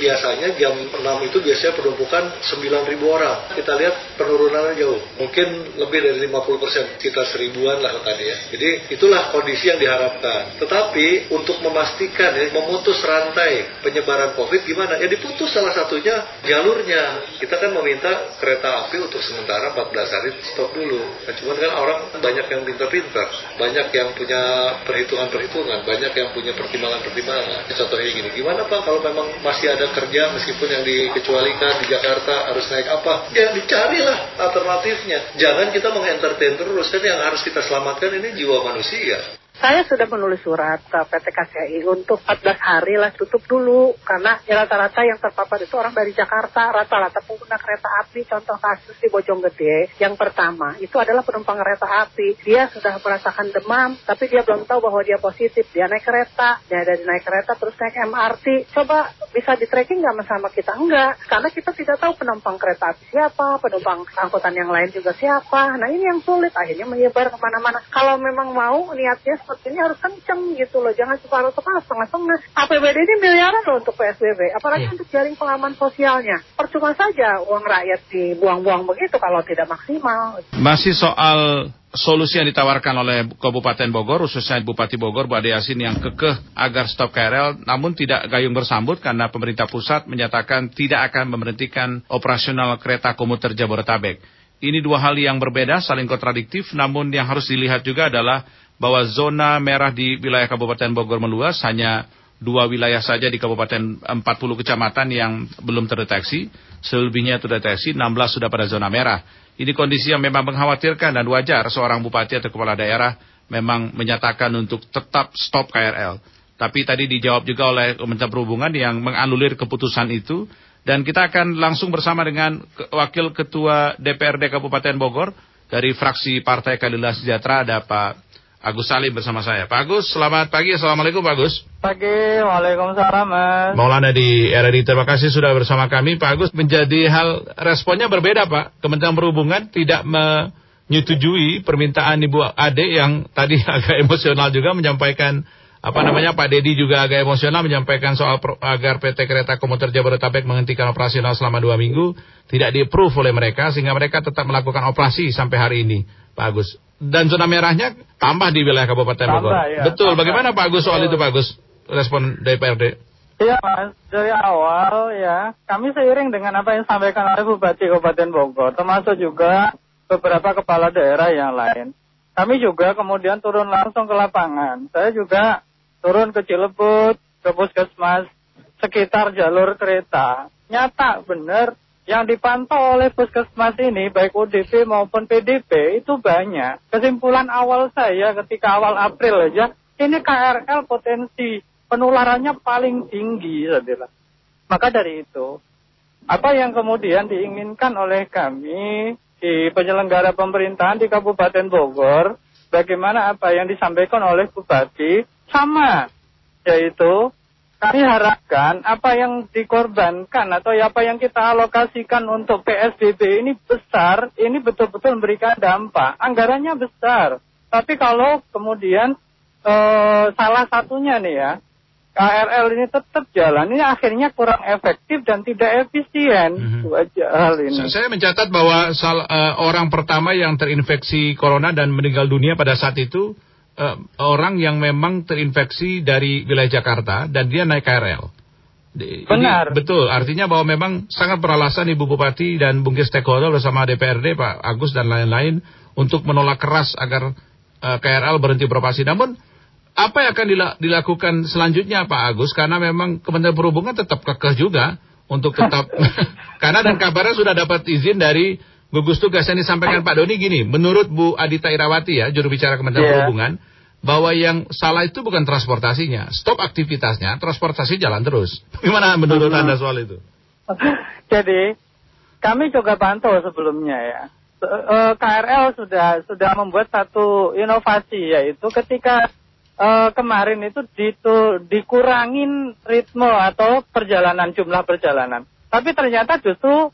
biasanya jam 6 itu biasanya penumpukan 9.000 orang. Kita lihat penurunannya jauh. Mungkin lebih dari 50 persen, kita seribuan lah tadi ya. Jadi itulah kondisi yang diharapkan. Tetapi untuk memastikan ya, memutus rantai penyebaran COVID gimana? Ya diputus salah satunya jalurnya. Kita kan meminta kereta api untuk sementara 14 hari stop dulu. Nah, cuman kan orang banyak yang pintar-pintar, banyak yang punya perhitungan-perhitungan, banyak yang punya pertimbangan-pertimbangan. Contohnya gini, gimana Pak kalau memang masih ada kerja meskipun yang dikecualikan di Jakarta harus naik apa ya dicarilah alternatifnya. Jangan kita mengentertain terus kan yang harus kita selamatkan ini jiwa manusia saya sudah menulis surat ke PT KCI untuk 14 hari lah tutup dulu. Karena ya rata-rata yang terpapar itu orang dari Jakarta rata-rata pengguna kereta api contoh kasus di Bojonggede yang pertama itu adalah penumpang kereta api. Dia sudah merasakan demam tapi dia belum tahu bahwa dia positif. Dia naik kereta dia dari naik kereta terus naik MRT coba bisa di tracking nggak sama kita? Enggak karena kita tidak tahu penumpang kereta api siapa penumpang angkutan yang lain juga siapa. Nah ini yang sulit. Akhirnya menyebar ke mana-mana. Kalau memang mau niatnya ini harus kenceng gitu loh. Jangan separuh-separuh, setengah-setengah. APBD ini miliaran loh untuk PSBB. Apalagi yeah. untuk jaring pengaman sosialnya. Percuma saja uang rakyat dibuang-buang begitu kalau tidak maksimal. Masih soal solusi yang ditawarkan oleh Kabupaten Bogor, khususnya Bupati Bogor, Bu Ade Yasin yang kekeh agar stop KRL, namun tidak gayung bersambut karena pemerintah pusat menyatakan tidak akan memberhentikan operasional kereta komuter Jabodetabek. Ini dua hal yang berbeda, saling kontradiktif, namun yang harus dilihat juga adalah bahwa zona merah di wilayah Kabupaten Bogor meluas hanya dua wilayah saja di Kabupaten 40 kecamatan yang belum terdeteksi, selebihnya terdeteksi, 16 sudah pada zona merah. Ini kondisi yang memang mengkhawatirkan dan wajar seorang bupati atau kepala daerah memang menyatakan untuk tetap stop KRL. Tapi tadi dijawab juga oleh Kementerian Perhubungan yang menganulir keputusan itu dan kita akan langsung bersama dengan Wakil Ketua DPRD Kabupaten Bogor dari fraksi Partai Keadilan Sejahtera ada Pak Agus Salim bersama saya. Pak Agus, selamat pagi. Assalamualaikum Pak Agus. Pagi, Waalaikumsalam Mas. Maulana di RRI, terima kasih sudah bersama kami. Pak Agus, menjadi hal responnya berbeda Pak. Kementerian Perhubungan tidak menyetujui permintaan Ibu Ade yang tadi agak emosional juga menyampaikan apa namanya Pak Dedi juga agak emosional menyampaikan soal pro, agar PT Kereta Komuter Jabodetabek menghentikan operasional selama dua minggu tidak di-approve oleh mereka sehingga mereka tetap melakukan operasi sampai hari ini Pak Agus dan zona merahnya tambah di wilayah Kabupaten Bogor. Ya, Betul. Tambah. Bagaimana Pak Agus soal itu Pak Agus? Respon DPRD. Iya Mas, dari awal ya kami seiring dengan apa yang disampaikan oleh Bupati Kabupaten Bogor, termasuk juga beberapa kepala daerah yang lain. Kami juga kemudian turun langsung ke lapangan. Saya juga turun ke Cilebut, ke Puskesmas, sekitar jalur kereta. Nyata benar yang dipantau oleh puskesmas ini baik ODP maupun PDP itu banyak. Kesimpulan awal saya ketika awal April aja, ini KRL potensi penularannya paling tinggi, bilang. Maka dari itu, apa yang kemudian diinginkan oleh kami di penyelenggara pemerintahan di Kabupaten Bogor, bagaimana apa yang disampaikan oleh Bupati, sama, yaitu kami harapkan apa yang dikorbankan atau apa yang kita alokasikan untuk PSBB ini besar, ini betul-betul memberikan dampak. Anggarannya besar. Tapi kalau kemudian e, salah satunya nih ya, KRL ini tetap jalan, ini akhirnya kurang efektif dan tidak efisien. Mhm. Itu aja hal ini. Sa- Saya mencatat bahwa sal- eh, orang pertama yang terinfeksi corona dan meninggal dunia pada saat itu eh, orang yang memang terinfeksi dari wilayah Jakarta dan dia naik KRL. Di- ini Benar. betul, artinya bahwa memang sangat beralasan Ibu Bupati dan mungkin stakeholder bersama DPRD Pak Agus dan lain-lain untuk menolak keras agar eh, KRL berhenti beroperasi. Namun apa yang akan dila- dilakukan selanjutnya Pak Agus? Karena memang Kementerian Perhubungan tetap kekeh juga untuk tetap karena dan kabarnya sudah dapat izin dari gugus tugas yang disampaikan Pak Doni gini, menurut Bu Adita Irawati ya, juru bicara Kementerian Iya. Perhubungan, bahwa yang salah itu bukan transportasinya, stop aktivitasnya, transportasi jalan terus. Gimana menurut Anda soal itu? Jadi kami juga pantau sebelumnya ya. Eh, KRL sudah sudah membuat satu inovasi yaitu ketika eh, kemarin itu ditu- dikurangin ritme atau perjalanan jumlah perjalanan. Tapi ternyata justru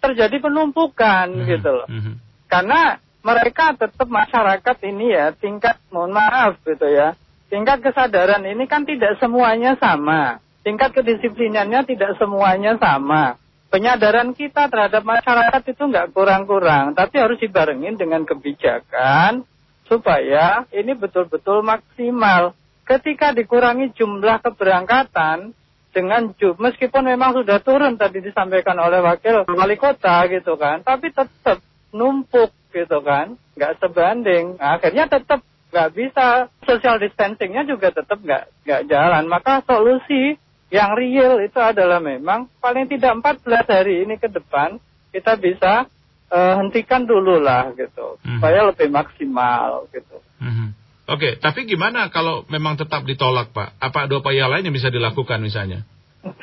terjadi penumpukan gitu loh. Mhm. Karena mereka tetap masyarakat ini ya tingkat mohon maaf gitu ya. Tingkat kesadaran ini kan tidak semuanya sama. Tingkat kedisiplinannya tidak semuanya sama. Penyadaran kita terhadap masyarakat itu nggak kurang-kurang, tapi harus dibarengin dengan kebijakan supaya ini betul-betul maksimal. Ketika dikurangi jumlah keberangkatan dengan meskipun memang sudah turun tadi disampaikan oleh wakil wali kota gitu kan, tapi tetap numpuk gitu kan, nggak sebanding. Akhirnya tetap nggak bisa social distancingnya juga tetap nggak nggak jalan. Maka solusi yang real itu adalah memang paling tidak 14 hari ini ke depan kita bisa eh, hentikan dulu lah gitu, Mhm. supaya lebih maksimal gitu. Mhm. Oke, tapi gimana kalau memang tetap ditolak Pak? Apa ada upaya lain yang bisa dilakukan misalnya?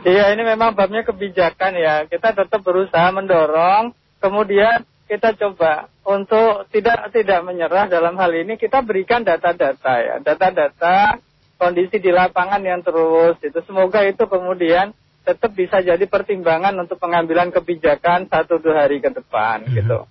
Iya ini memang babnya kebijakan ya. Kita tetap berusaha mendorong. Kemudian kita coba untuk tidak tidak menyerah dalam hal ini. Kita berikan data-data ya, data-data kondisi di lapangan yang terus itu. Semoga itu kemudian tetap bisa jadi pertimbangan untuk pengambilan kebijakan satu dua hari ke depan gitu.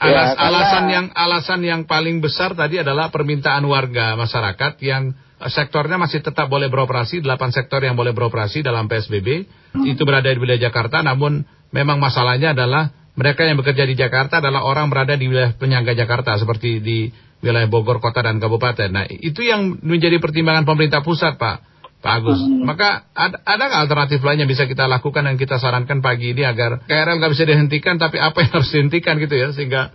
Alas, Ya, karena- alasan yang alasan yang paling besar tadi adalah permintaan warga masyarakat yang eh, sektornya masih tetap boleh beroperasi, delapan sektor yang boleh beroperasi dalam PSBB itu berada di wilayah Jakarta, namun memang masalahnya adalah mereka yang bekerja di Jakarta adalah orang berada di wilayah penyangga Jakarta seperti di wilayah Bogor kota dan kabupaten. Nah itu yang menjadi pertimbangan pemerintah pusat Pak. Pak Agus, maka ada, ada nggak alternatif lain yang bisa kita lakukan dan kita sarankan pagi ini agar KRL nggak bisa dihentikan, tapi apa yang harus dihentikan gitu ya sehingga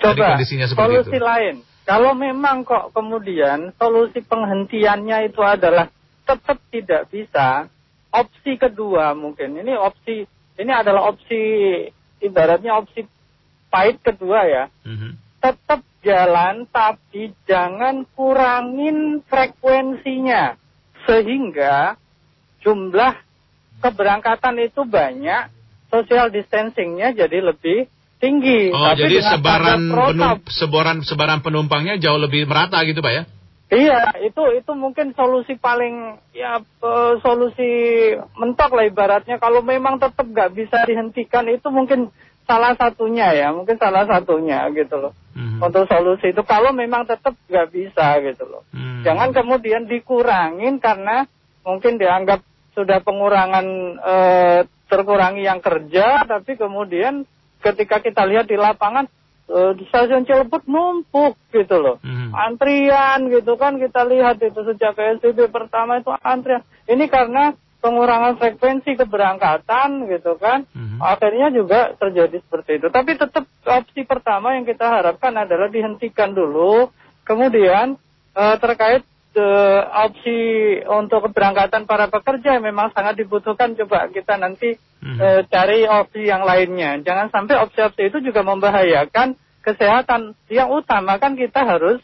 Coba kondisinya seperti solusi itu. lain. Kalau memang kok kemudian solusi penghentiannya itu adalah tetap tidak bisa, opsi kedua mungkin ini opsi ini adalah opsi ibaratnya opsi pahit kedua ya. Mhm. Tetap jalan tapi jangan kurangin frekuensinya sehingga jumlah keberangkatan itu banyak, social distancingnya jadi lebih tinggi. Oh, Tapi jadi sebaran standar protap- penum, sebaran sebaran penumpangnya jauh lebih merata gitu, Pak ya? Iya, itu itu mungkin solusi paling ya eh, solusi mentok lah ibaratnya. Kalau memang tetap nggak bisa dihentikan itu mungkin salah satunya ya, mungkin salah satunya gitu loh. Mhm. Untuk solusi itu kalau memang tetap nggak bisa gitu loh. Hmm. Jangan kemudian dikurangin karena mungkin dianggap sudah pengurangan eh, terkurangi yang kerja, tapi kemudian ketika kita lihat di lapangan eh, di stasiun Cilebut numpuk gitu loh. Mhm. Antrian gitu kan kita lihat itu sejak PSBB pertama itu antrian. Ini karena pengurangan frekuensi keberangkatan gitu kan. Mhm. Akhirnya juga terjadi seperti itu. Tapi tetap opsi pertama yang kita harapkan adalah dihentikan dulu. Kemudian eh, terkait opsi untuk keberangkatan para pekerja memang sangat dibutuhkan coba kita nanti Mhm. eh, cari opsi yang lainnya. Jangan sampai opsi-opsi itu juga membahayakan kesehatan. Yang utama kan kita harus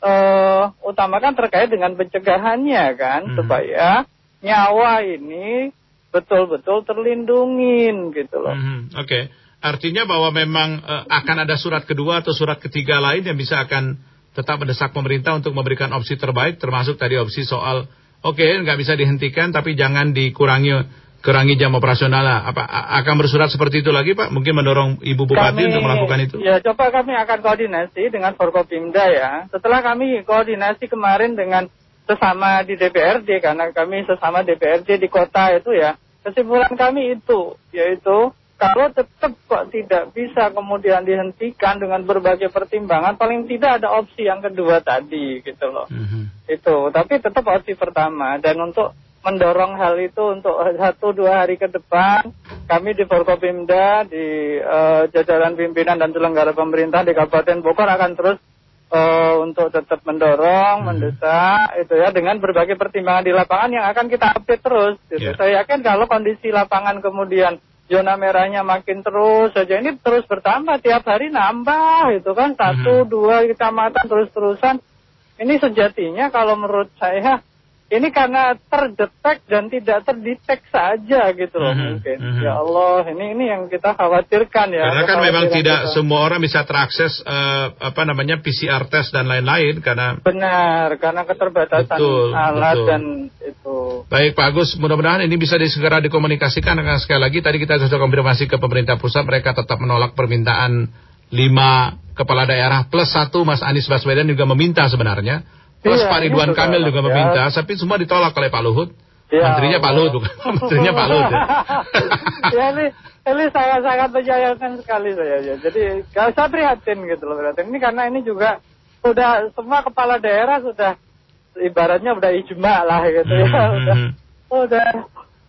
eh, utamakan terkait dengan pencegahannya kan Mhm. supaya nyawa ini betul-betul terlindungin gitu loh. Mhm, Oke, artinya bahwa memang eh, akan ada surat kedua atau surat ketiga lain yang bisa akan tetap mendesak pemerintah untuk memberikan opsi terbaik, termasuk tadi opsi soal oke nggak bisa dihentikan tapi jangan dikurangi kurangi jam operasional lah. Apa akan bersurat seperti itu lagi Pak? Mungkin mendorong Ibu Bupati untuk melakukan itu? Ya, coba kami akan koordinasi dengan Forkopimda ya. Setelah kami koordinasi kemarin dengan sesama di DPRD karena kami sesama DPRD di kota itu ya kesimpulan kami itu yaitu kalau tetap kok tidak bisa kemudian dihentikan dengan berbagai pertimbangan paling tidak ada opsi yang kedua tadi gitu loh Mhm. itu tapi tetap opsi pertama dan untuk mendorong hal itu untuk satu dua hari ke depan kami di Forkopimda di eh, jajaran pimpinan dan penyelenggara pemerintah di Kabupaten Bogor akan terus eh, untuk tetap mendorong, mendesak itu ya dengan berbagai pertimbangan di lapangan yang akan kita update terus. Gitu. Ya. Saya yakin kalau kondisi lapangan kemudian zona merahnya makin terus saja. Ini terus bertambah tiap hari nambah itu kan. Satu dua kecamatan terus terusan ini sejatinya kalau menurut saya ini karena terdetek dan tidak terdetek saja gitu loh Mhm, mungkin mhm. ya Allah ini ini yang kita khawatirkan ya Karena kan memang tidak kita. semua orang bisa terakses eh, apa namanya PCR test dan lain-lain karena benar karena keterbatasan Betul, alat betul. dan itu Baik Pak Agus, mudah-mudahan ini bisa disegera dikomunikasikan karena sekali lagi tadi kita sudah konfirmasi ke pemerintah pusat mereka tetap menolak permintaan lima kepala daerah plus satu Mas Anies Baswedan juga meminta sebenarnya plus Iya, Pak Ridwan sudah Kamil juga ya. meminta tapi semua ditolak oleh Pak Luhut Ya menterinya Pak. Luhut bukan menterinya Pak Luhut ya. ya ini ini sangat-sangat menyayangkan sekali saya ya. Jadi gak usah prihatin gitu loh prihatin. Ini karena ini juga sudah semua kepala daerah sudah ibaratnya udah ijma lah gitu ya. Mhm, Udah, mhm. udah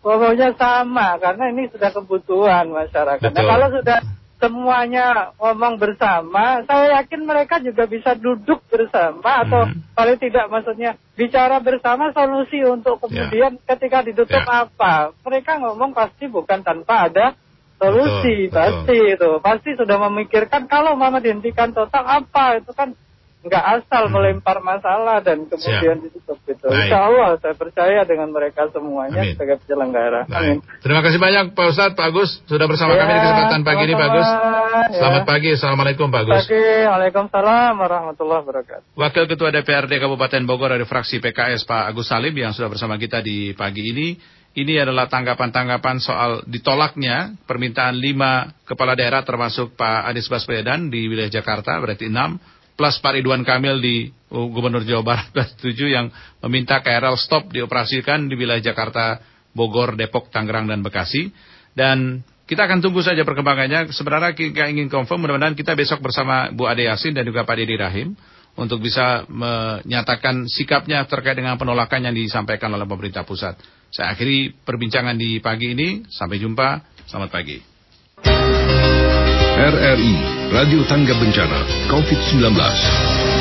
pokoknya sama karena ini sudah kebutuhan masyarakat. Nah, kalau sudah semuanya ngomong bersama, saya yakin mereka juga bisa duduk bersama atau Mhm. paling tidak maksudnya bicara bersama solusi untuk kemudian ketika ditutup Ya. apa. Mereka ngomong pasti bukan tanpa ada solusi, Betul, pasti itu. Pasti sudah memikirkan kalau mama dihentikan total apa itu kan nggak asal melempar masalah dan kemudian Hmm. Siap. ditutup itu. Baik. Insya Allah saya percaya dengan mereka semuanya Amin. sebagai penyelenggara. Amin. Baik. Terima kasih banyak Pak Ustadz, Pak Agus sudah bersama Ya, kami di kesempatan pagi ini Pak Agus. sama-sama, ya. Selamat pagi, Assalamualaikum Pak Agus. Pagi, Waalaikumsalam warahmatullahi wabarakatuh. Wakil Ketua DPRD Kabupaten Bogor dari fraksi PKS Pak Agus Salim yang sudah bersama kita di pagi ini. Ini adalah tanggapan-tanggapan soal ditolaknya permintaan lima kepala daerah termasuk Pak Anies Baswedan di wilayah Jakarta berarti enam plus Pak Ridwan Kamil di Gubernur Jawa Barat berarti tujuh yang meminta KRL stop dioperasikan di wilayah Jakarta, Bogor, Depok, Tangerang dan Bekasi dan kita akan tunggu saja perkembangannya. Sebenarnya kita ingin confirm mudah-mudahan kita besok bersama Bu Ade Yasin dan juga Pak Dedi Rahim untuk bisa menyatakan sikapnya terkait dengan penolakan yang disampaikan oleh pemerintah pusat. Saya akhiri perbincangan di pagi ini. Sampai jumpa. Selamat pagi. RRI Radio Tangga Bencana COVID-19